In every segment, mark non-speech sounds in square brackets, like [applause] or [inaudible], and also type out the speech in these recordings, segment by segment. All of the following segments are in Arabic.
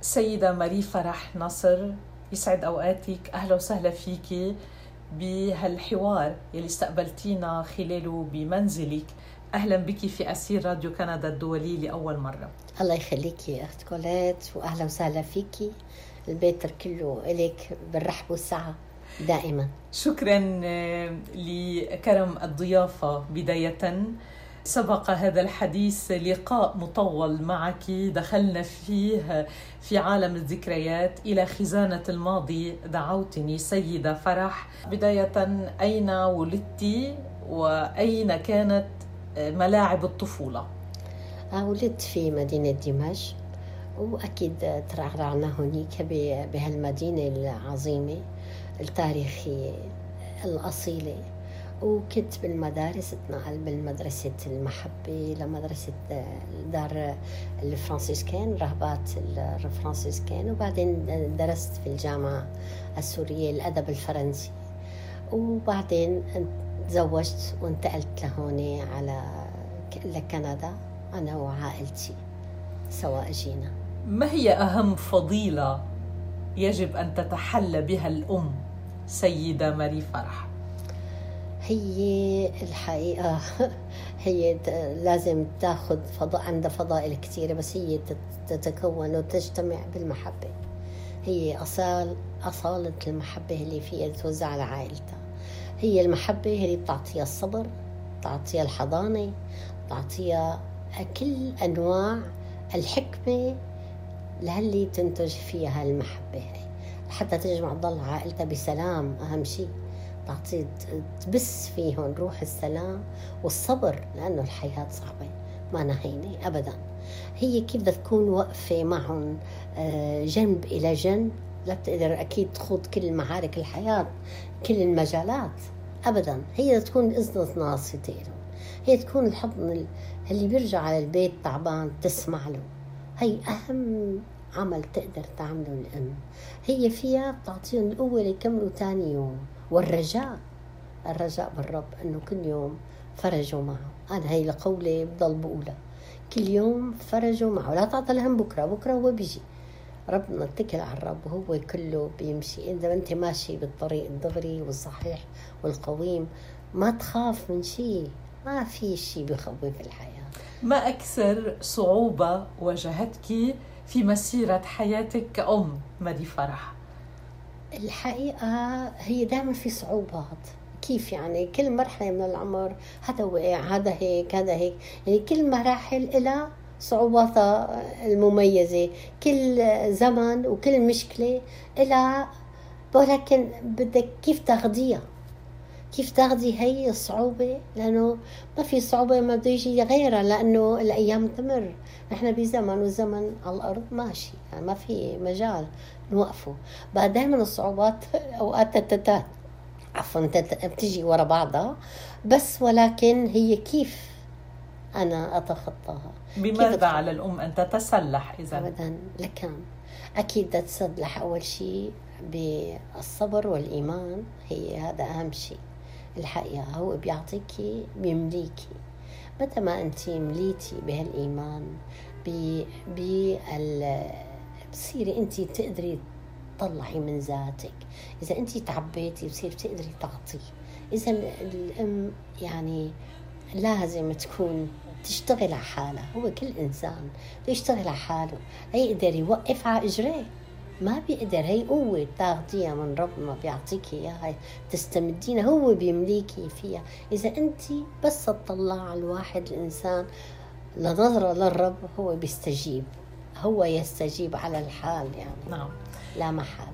سيدة ماري فرح نصر يسعد أوقاتك. أهلا وسهلا فيكي بهالحوار يلي استقبلتينا خلاله بمنزلك. أهلا بك في أسير راديو كندا الدولي لأول مرة. الله يخليكي يا أخت كولات وأهلا وسهلا فيكي البيت كله إليك بالرحب والسعة دائما. شكرا آه، لكرم الضيافة بداية. سبق هذا الحديث لقاء مطول معك. دخلنا فيه في عالم الذكريات إلى خزانة الماضي. دعوتني سيدة فرح. بداية أين ولدت وأين كانت ملاعب الطفولة؟ آه، ولدت في مدينة دمشق وأكيد ترعرعنا هناك بهالمدينة العظيمة التاريخيه الاصيله وكنت بالمدارس اتنقل بالمدرسة المحبة لمدرسة دار الفرانسيسكان رهبات الفرانسيسكان وبعدين درست في الجامعة السورية الأدب الفرنسي وبعدين تزوجت وانتقلت لهون على لكندا أنا وعائلتي سوا أجينا ما هي أهم فضيلة يجب أن تتحلى بها الأم سيدة ماري فرح؟ هي الحقيقة هي لازم تاخذ فضاء عندها فضائل كثيرة بس هي تتكون وتجتمع بالمحبة. هي أصال أصالة المحبة اللي فيها توزع على عائلتها. هي المحبة اللي بتعطيها الصبر بتعطيها الحضانة بتعطيها كل أنواع الحكمة لهاللي تنتج فيها المحبة هي حتى تجمع تضل عائلتها بسلام أهم شيء تعطي تبث فيهم روح السلام والصبر لأنه الحياة صعبة ما نهينة أبدا. هي كيف بدها تكون واقفة معهم آه، جنب إلى جنب. لا بتقدر أكيد تخوض كل معارك الحياة كل المجالات أبدا. هي تكون إذن ناصية هي تكون الحضن اللي بيرجع على البيت تعبان تسمع له. هي أهم عمل تقدر تعمله الأم. هي فيها بتعطيهم القوة ليكملوا تاني يوم. والرجاء. الرجاء بالرب أنه كل يوم فرجوا معه. أنا هي لقولي بضل بقولها. كل يوم فرجوا معه. لا تعطى الهم بكرة. بكرة هو بيجي. ربنا اتكل على الرب. وهو كله بيمشي. إذا أنت ماشي بالطريق الدغري والصحيح والقويم ما تخاف من شيء. ما في شيء بخوف الحياة. ما أكثر صعوبة واجهتك في مسيرة حياتك كأم مدي فرح؟ الحقيقة هي دائما في صعوبات. كيف يعني؟ كل مرحلة من العمر هذا وقع هذا هيك هذا هيك. يعني كل مراحل لها صعوباتها المميزة. كل زمن وكل مشكلة لها ولكن بدك كيف تاخذيها كيف تاخذي هي الصعوبة؟ لأنه ما في صعوبة ما بده يجي غيرها لأنه الأيام تمر. نحن بزمن والزمن على الأرض ماشي يعني ما في مجال. نوقفه بعد دائما الصعوبات أوقات تتتات عفوا بتجي ورا بعضها. بس ولكن هي كيف أنا أتخطاها؟ بماذا على الأم أن تتسلح إذا؟ أبدا لكن أكيد تتسلح أول شيء بالصبر والإيمان. هي هذا أهم شيء. الحقيقة هو بيعطيكي بيمليكي متى ما أنت مليتي بهالإيمان بال بتصيري أنت تقدري تطلعي من ذاتك. إذا أنت تعبيتي بصير تقدري تعطي. إذا الأم يعني لازم تكون تشتغل على حالها. هو كل إنسان يشتغل على حاله. يقدر يوقف على إجريه ما بيقدر. هي قوة تاخديها من ربنا بيعطيكي إياها. تستمدينها. هو بيمليكي فيها. إذا أنت بس تطلع على الواحد الإنسان لنظرة للرب هو بيستجيب. هو يستجيب على الحال يعني. نعم. لا محال.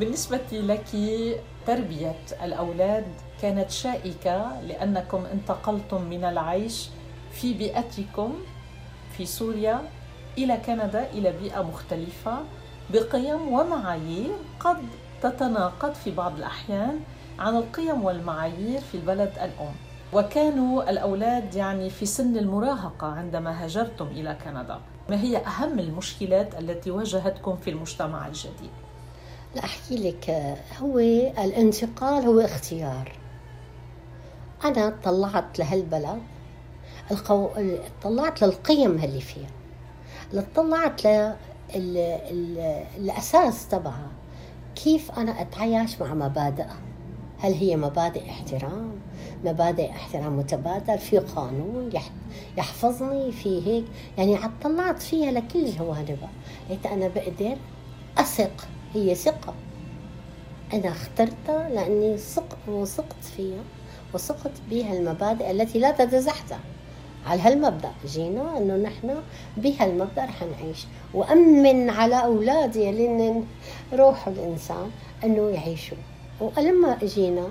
بالنسبة لك تربية الأولاد كانت شائكة لأنكم انتقلتم من العيش في بيئتكم في سوريا إلى كندا إلى بيئة مختلفة بقيم ومعايير قد تتناقض في بعض الأحيان عن القيم والمعايير في البلد الأم وكانوا الأولاد يعني في سن المراهقة عندما هاجرتم إلى كندا ما هي أهم المشكلات التي واجهتكم في المجتمع الجديد؟ لا أحكي لك هو الانتقال هو اختيار. أنا طلعت لهالبلد القو... طلعت للقيم اللي فيها طلعت ل ال... ال... الأساس تبعها. كيف أنا أتعايش مع مبادئها؟ هل هي مبادئ احترام؟ مبادئ احترام متبادل؟ في قانون يحفظني في هيك؟ يعني طلعت فيها لكل جوانبها. قلت أنا بقدر أثق هي ثقة. أنا اخترتها لأني وثقت فيها وثقت بها المبادئ التي لا تتزحزح على هالمبدأ. جينا أنه نحن بهالمبدا رح نعيش. وأمن على أولادي اللي روح الإنسان أنه يعيشوا. ولما جينا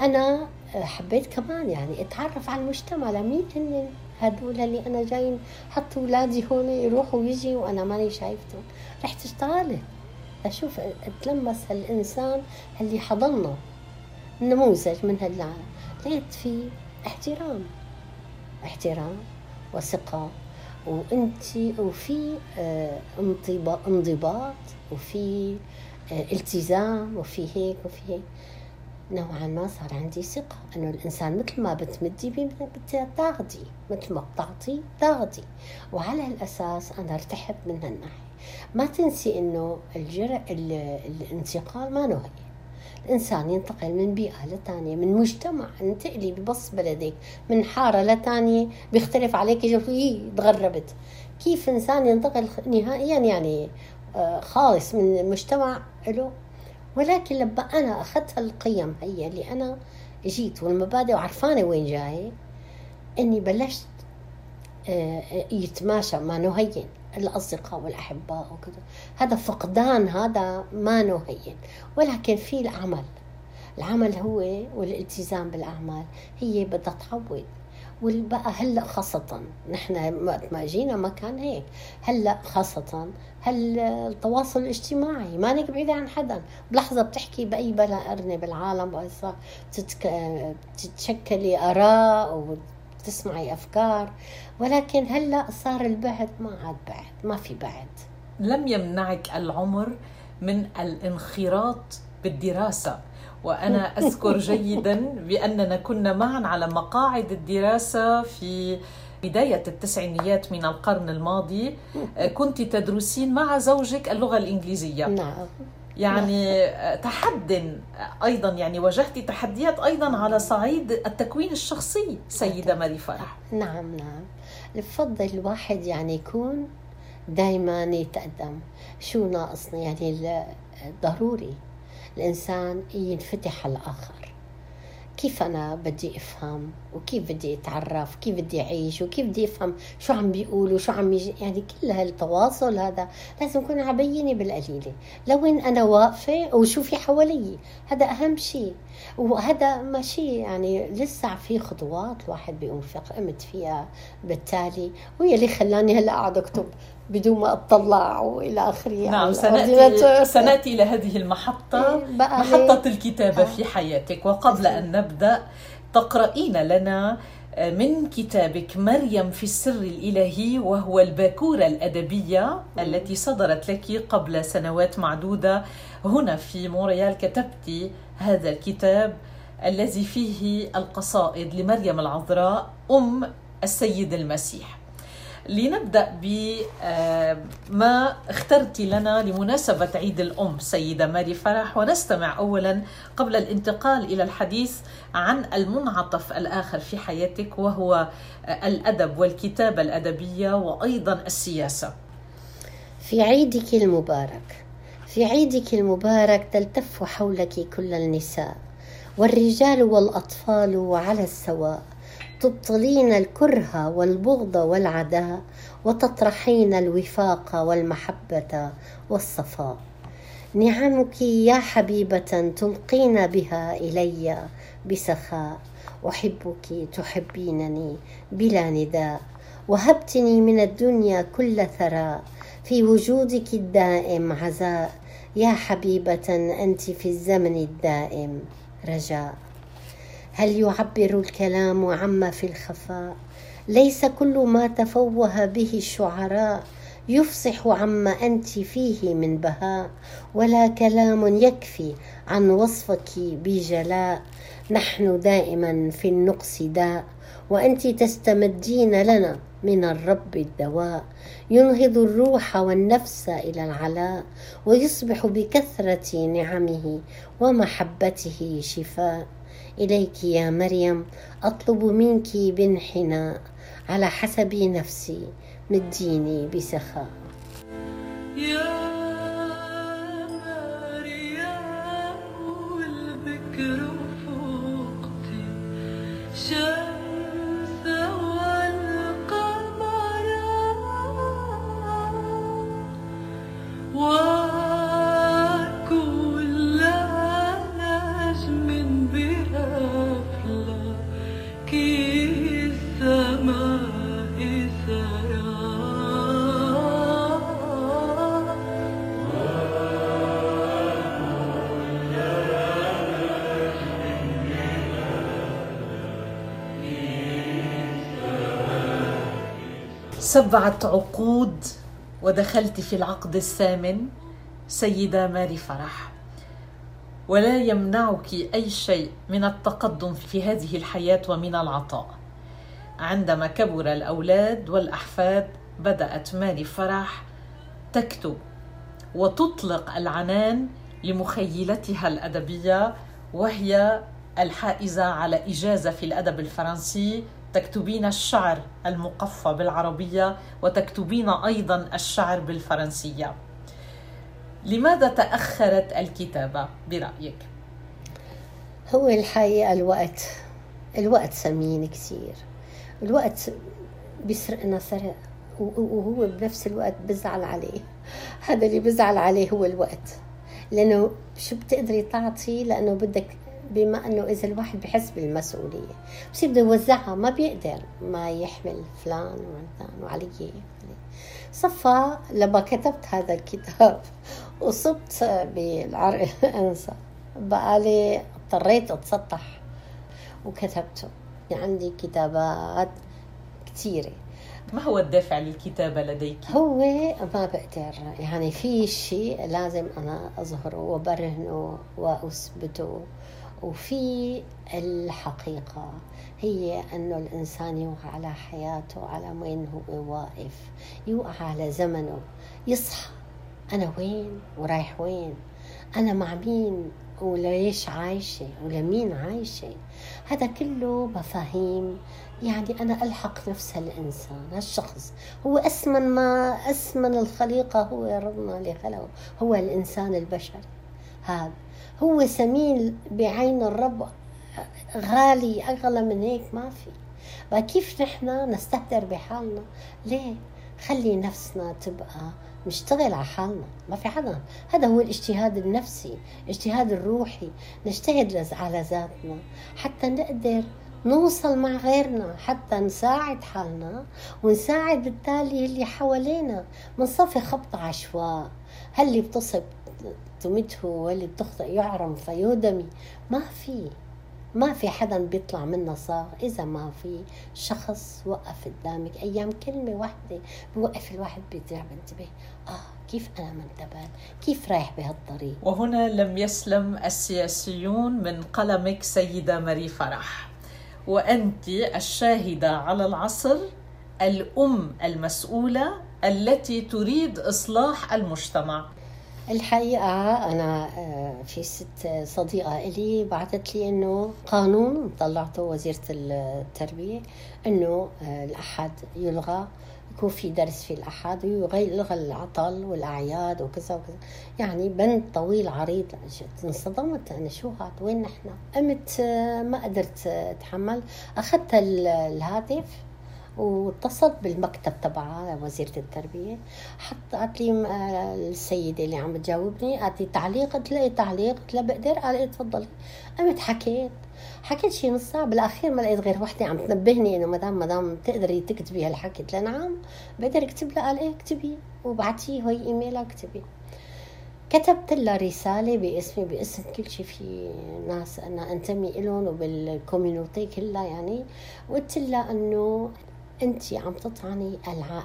أنا حبيت كمان يعني أتعرف على المجتمع. لمين هن هدول اللي أنا جايين حطوا أولادي هون يروحوا ويجي وأنا ماني شايفتهم. رحت اشتغلت. أشوف أتلمس هالانسان اللي حضننا نموذج من هالعالم لقيت في احترام احترام وثقة. وأنت وفي آه، انضباط وفي آه، التزام وفي هيك وفي هيك. نوعا ما صار عندي ثقة إنه الإنسان مثل ما بتمدي بتاخدي مثل ما بتعطي تاخدي وعلى هالأساس أنا ارتحت من هالناحية. ما تنسي إنه الجر... الانتقال ما نهي. الإنسان ينتقل من بيئة لتانية من مجتمع انتقلي ببص بلدك من حارة لتانية بيختلف عليك جو تغربت. كيف إنسان ينتقل نهائيا يعني آه، خالص من مجتمع له ولكن لما أنا أخذت هالقيم هي اللي أنا جيت والمبادئ وعرفانة وين جاي إني بلشت آه، يتماشى مع نهين الأصدقاء والأحباء وكذا. هذا فقدان هذا ما نهين. ولكن في العمل. العمل هو والالتزام بالأعمال هي بدها تعود وبقى هلا خاصة نحن وقت ما جينا ما كان هيك. هلا خاصة هل التواصل الاجتماعي؟ مانك بعيدة عن حدا. بلحظة بتحكي بأي بلد بالعالم وهسا تتشكلي آراء وتسمعي أفكار. ولكن هلا صار البعد ما عاد بعد ما في بعد. لم يمنعك العمر من الانخراط بالدراسة. وأنا [laughs] أذكر جيدا بأننا كنا معا على مقاعد الدراسة في بداية التسعينيات من القرن الماضي. كنت تدرسين مع زوجك اللغة الإنجليزية. نعم. يعني تحد أيضا يعني واجهتي تحديات أيضا على صعيد التكوين الشخصي سيدة ماري فرح. نعم نعم. بفضل الواحد يعني يكون دائما يتقدم. شو ناقصنا يعني ضروري الإنسان ينفتح على الآخر. كيف أنا بدي أفهم؟ وكيف بدي أتعرف؟ كيف بدي أعيش؟ وكيف بدي أفهم شو عم بيقولوا شو عم يجي يعني كل هالتواصل هذا لازم يكون عبيني بالقليلة. لوين أنا واقفة وشو في حوالي هذا أهم شيء. وهذا ماشي يعني لسه في خطوات الواحد بيقوم فيها قمت فيها بالتالي وهي اللي خلاني هلا قاعد أكتب بدون ما اطلع وإلى آخره نعم سناتي سنأتي إلى هذه المحطة إيه، محطة الكتابة آه. في حياتك. وقبل أن نبدأ تقرأين لنا من كتابك مريم في السر الإلهي وهو الباكورة الأدبية التي صدرت لك قبل سنوات معدودة. هنا في مونريال كتبت هذا الكتاب الذي فيه القصائد لمريم العذراء أم السيد المسيح. لنبدأ بما آه، اخترت لنا لمناسبة عيد الأم سيدة ماري فرح ونستمع اولا قبل الانتقال إلى الحديث عن المنعطف الآخر في حياتك وهو آه، الأدب والكتابة الأدبية وأيضا السياسة. في عيدك المبارك في عيدك المبارك تلتف حولك كل النساء والرجال والأطفال على السواء تبطلين الكره والبغض والعداء وتطرحين الوفاق والمحبة والصفاء نعمك يا حبيبة تلقين بها إلي بسخاء أحبك تحبينني بلا نداء. وهبتني من الدنيا كل ثراء. في وجودك الدائم عزاء. يا حبيبة أنت في الزمن الدائم رجاء. هل يعبر الكلام عما في الخفاء؟ ليس كل ما تفوه به الشعراء يفصح عما أنت فيه من بهاء ولا كلام يكفي عن وصفك بجلاء. نحن دائما في النقص داء وأنت تستمدين لنا من الرب الدواء. ينهض الروح والنفس إلى العلاء ويصبح بكثرة نعمه ومحبته شفاء. إليك يا مريم أطلب منك بانحناء على حسب نفسي مديني بسخاء. سبعة عقود ودخلت في العقد الثامن سيدة ماري فرح. ولا يمنعك أي شيء من التقدم في هذه الحياة ومن العطاء. عندما كبر الأولاد والأحفاد بدأت ماري فرح تكتب وتطلق العنان لمخيلتها الأدبية وهي الحائزة على إجازة في الأدب الفرنسي تكتبين الشعر المقفى بالعربية وتكتبين أيضا الشعر بالفرنسية. لماذا تأخرت الكتابة برأيك؟ هو الحقيقة الوقت الوقت ثمين كثير الوقت بيسرقنا سرق وهو بنفس الوقت بزعل عليه. هذا اللي بزعل عليه هو الوقت. لأنه شو بتقدري تعطي لأنه بدك بما أنه إذا الواحد بحس بالمسؤولية بصير بده يوزعها ما بيقدر ما يحمل فلان وعلان وعلي. صفى لما كتبت هذا الكتاب وصبت بالعرق أنسى. بقالي اضطريت اتسطح وكتبته. عندي كتابات كثيره ما هو الدافع للكتابة لديك؟ هو ما بقدر. يعني في شيء لازم أنا أظهره وبرهنه وأثبته. وفي الحقيقة هي أنه الإنسان يوقع على حياته على وين هو واقف. يوقع على زمنه. يصحى. أنا وين؟ ورايح وين؟ أنا مع مين؟ وليش عايشة؟ ولمين عايشة؟ هذا كله مفاهيم. يعني أنا ألحق نفس هالإنسان هالشخص هو أسمن ما أسمن الخليقة هو ربنا اللي خلقه هو الإنسان البشري هذا. هو سمين بعين الرب غالي أغلى من هيك ما في. فكيف نحن نستهتر بحالنا؟ ليه؟ خلي نفسنا تبقى نشتغل على حالنا. ما في حدا. هذا هو الاجتهاد النفسي الاجتهاد الروحي. نجتهد على ذاتنا. حتى نقدر نوصل مع غيرنا حتى نساعد حالنا. ونساعد بالتالي اللي حوالينا. من صفي خبط عشواء. هل اللي بتصب تمته واللي بتخطئ يعرم فيهدمي. ما في ما في حدا بيطلع منا صار إذا ما في شخص وقف قدامك أيام كلمة واحدة بوقف الواحد بيرجع بنتبه آه كيف أنا ما انتبهت؟ كيف رايح بهالطريق؟ وهنا لم يسلم السياسيون من قلمك سيدة ماري فرح. وأنت الشاهدة على العصر الأم المسؤولة التي تريد إصلاح المجتمع. الحقيقة أنا في ست صديقة إلي بعثت لي إنه قانون طلعته وزيرة التربية إنه الأحد يلغى يكون في درس في الأحد ويلغى العطل والأعياد وكذا وكذا. يعني بند طويل عريض انصدمت أنا شو هاد؟ وين نحن؟ قمت ما قدرت أتحمل. أخذت الهاتف واتصلت بالمكتب تبعها وزيرة التربية. حط قالت لي السيدة اللي عم تجاوبني قالت لي تعليق قلت لها تعليق؟ قلت لها بقدر. قالت لي تفضلي. قمت حكيت. حكيت شي نص ساعة بالأخير ما لقيت غير وحدة عم تنبهني إنه مدام مدام بتقدري تكتبي هالحكي. قلت لها نعم. بقدر أكتب لها قال إيه اكتبي. وبعتيه هي إيميلها اكتبي كتبت لها رسالة باسمي باسم كل شيء في ناس أنا أنتمي إلهم وبالكوميونيتي كلها يعني. وقلت لها أنه أنت عم تطعني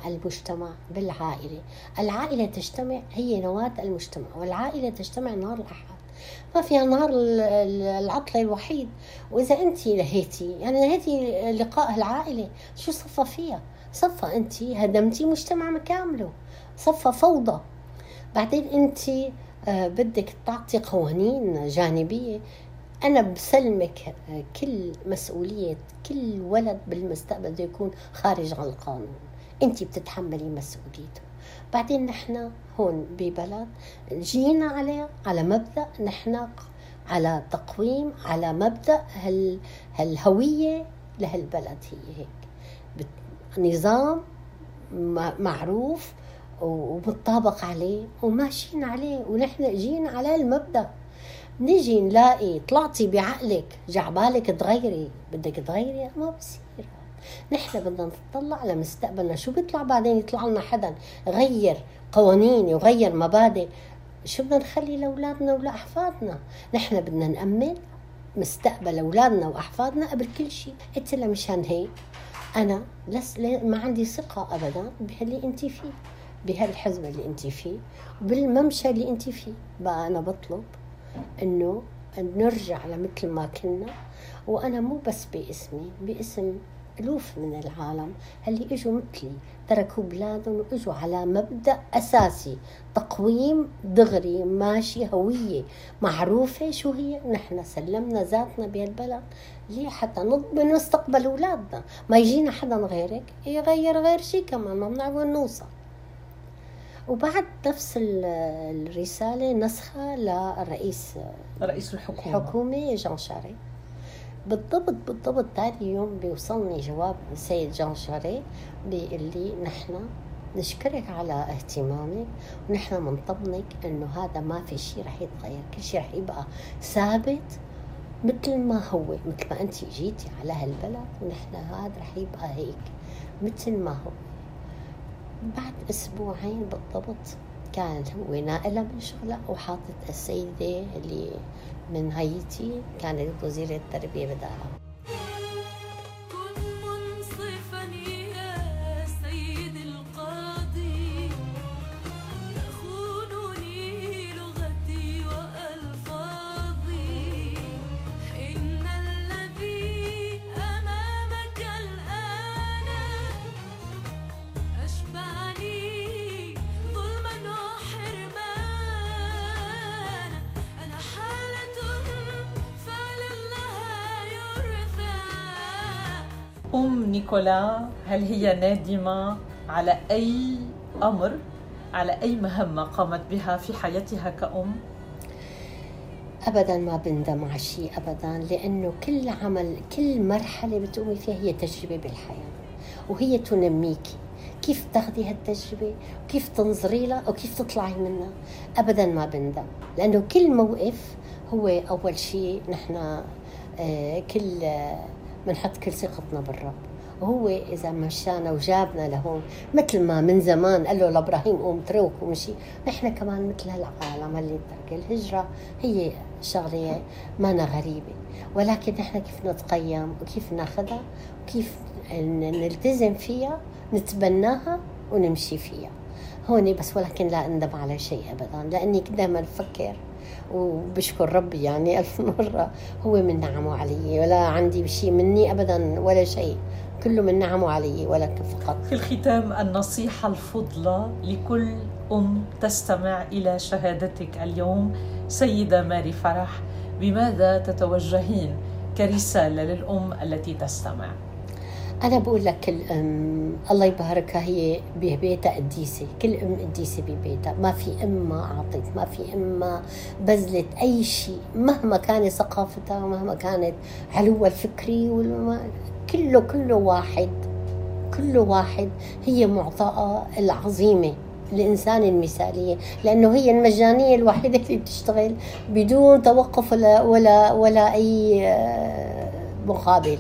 المجتمع بالعائلة. العائلة تجتمع هي نواة المجتمع والعائلة تجتمع نهار الأحد. ما فيها نهار ال- ال- العطلة الوحيد. وإذا أنت نهيتي يعني نهيتي لقاء العائلة شو صفى فيها؟ صفى أنت هدمتي مجتمع كامله. صفى فوضى. بعدين انت آه، بدك تعطي قوانين جانبية. أنا بسلمك آه، كل مسؤولية كل ولد بالمستقبل بده يكون خارج عن القانون. أنت بتتحملي مسؤوليته. بعدين نحن هون ببلد جينا عليه على مبدأ نحن على تقويم على مبدأ هال هالهوية لهالبلد هي هيك. نظام معروف ومتطابق عليه وماشيين عليه ونحن جينا على المبدأ. نجي نلاقي طلعتي بعقلك جعبالك تغيري. بدك تغيري ما بصير. نحن بدنا نطلع لمستقبلنا. شو بيطلع بعدين؟ يطلع لنا حدا غير قوانين يغير مبادئ. شو بدنا نخلي لأولادنا ولأحفادنا؟ نحن بدنا نأمن مستقبل أولادنا وأحفادنا قبل كل شيء. قلت لها مشان هيك أنا لس ما عندي ثقة ابدا بهاللي أنت فيه بهالحزب اللي أنت فيه بالممشى اللي أنت فيه. بقى أنا بطلب إنه نرجع لمثل ما كنا. وأنا مو بس باسمي باسم ألوف من العالم اللي إجوا مثلي. تركوا بلادهم وإجوا على مبدأ أساسي تقويم دغري ماشي هوية. معروفة شو هي؟ نحن سلمنا ذاتنا بهالبلد. ليه حتى نضمن مستقبل أولادنا؟ ما يجينا حدا غيرك يغير غير شيء كمان ما بنعرف نوصل. وبعد نفس ال- الرسالة نسخة للرئيس رئيس الحكومة. الحكومة جان شاري. بالضبط بالضبط ثاني يوم بيوصلني جواب من سيد جان شاري بيقول لي نحن نشكرك على اهتمامك ونحن منطمنك إنه هذا ما في شيء رح يتغير. كل شيء رح يبقى ثابت مثل ما هو مثل ما انت جيتي على هالبلد ونحن هذا رح يبقى هيك مثل ما هو. بعد أسبوعين بالضبط كان هو ناقلة من شغلها وحاطط السيدة اللي من هايتي كانت وزيرة التربية بدالها أم نيكولا هل هي نادمة على أي أمر؟ على أي مهمة قامت بها في حياتها كأم؟ ابدا ما بندم على شيء ابدا لأنه كل عمل كل مرحلة بتقومي فيها هي تجربة بالحياة وهي تنميكي. كيف تاخذي هالتجربة؟ وكيف تنظري لها؟ وكيف تطلعي منها؟ ابدا ما بندم لأنه كل موقف هو أول شيء نحن آه، كل آه، بنحط كل ثقتنا بالرب وهو إذا مشانا وجابنا لهون مثل ما من زمان قال له لإبراهيم قوم تروك ومشي نحن كمان مثل هالعالم اللي ترك الهجرة هي شغلة ما غريبة. ولكن نحن كيف نتقيم وكيف ناخذها وكيف نلتزم فيها نتبناها ونمشي فيها. هون بس ولكن لا أندم على شيء ابدا لأني دائما بفكر وبشكر ربي يعني ألف [laughs] مرة هو من نعمه علي ولا عندي شيء مني أبدا ولا شيء كله من نعمه علي ولكن فقط في الختام النصيحة الفضلى لكل أم تستمع إلى شهادتك اليوم سيدة ماري فرح بماذا تتوجهين كرسالة للأم التي تستمع؟ أنا بقول لك كل أم الله يباركها هي ببيتها قديسة كل أم قديسة ببيتها. ما في أم ما أعطت ما في أم ما بذلت أي شيء. مهما كانت ثقافتها مهما كانت علوها الفكري والما كله كله واحد. كله واحد. هي معطاءة العظيمة الإنسان المثالية. لأنه هي المجانية الوحيدة اللي بتشتغل بدون توقف ولا ولا ولا أي آه، مقابل.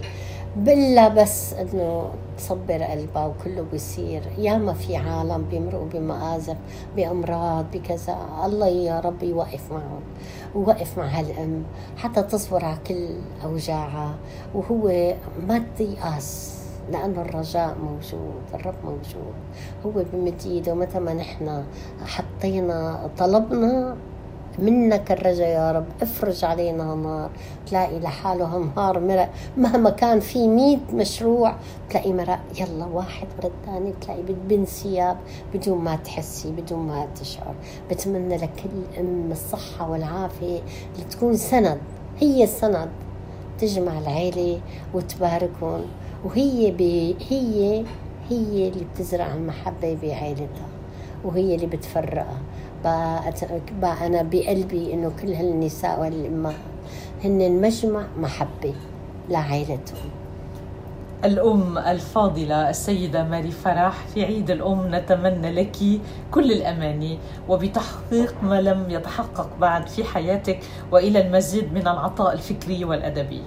بلا بس إنه تصبر قلبها وكله بيصير. ياما في عالم بيمرقوا بمآزق بأمراض بكذا. الله يا رب يوقف معهم ووقف مع هالأم حتى تصبر على كل أوجاعها. وهو ما تيأس لأنه الرجاء موجود الرب موجود. هو بمد إيده متى ما نحن حطينا طلبنا منك الرجا يا رب. افرج علينا نار. تلاقي لحاله انهار مرق. مهما كان في مية مشروع تلاقي مرق. يلا واحد ورا الثاني بتلاقي بتبن ثياب بدون ما تحسي بدون ما تشعر. بتمنى لكل ام الصحة والعافية. اللي تكون سند. هي السند. تجمع العيلة وتباركهم وهي بي هي هي اللي بتزرع المحبة بعيلتها. وهي اللي بتفرقها. أنا بقلبي إنه كل هالنساء والأمهات هن مجمع محبة لعائلتهم الأم الفاضلة السيدة ماري فرح في عيد الأم نتمنى لك كل الأماني وبتحقيق ما لم يتحقق بعد في حياتك وإلى المزيد من العطاء الفكري والأدبي.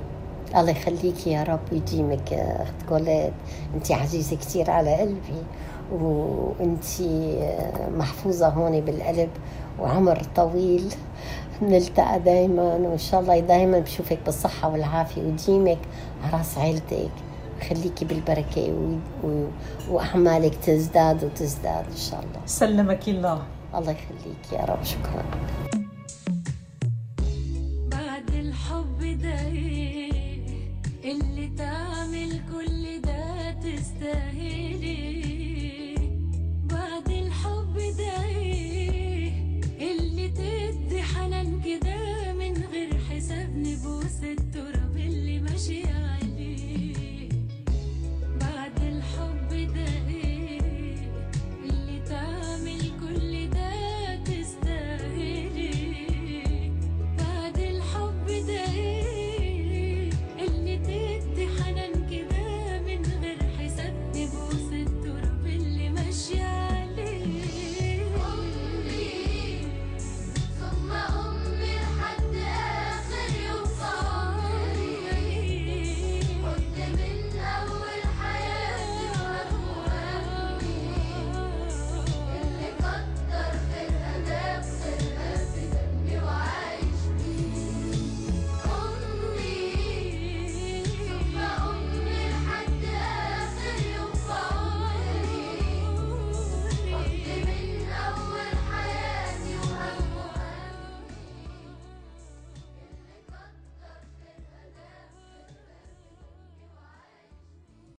الله يخليك يا رب ويديمك يا أخت كولاد أنت عزيزة كثير على قلبي. وأنت محفوظة هون بالقلب وعمر طويل. نلتقى دايما وإن شاء الله دايما بشوفك بالصحة والعافية وديمك على راس عيلتك. خليكي بالبركة و... و... وأعمالك تزداد وتزداد إن شاء الله. سلمك الله. الله يخليك يا رب. شكرا. بعد الحب ده اللي تعمل كل ده تستاهلي. كده إيه اللي تدي حنان كده من غير حساب نبوس التراب اللي ماشيه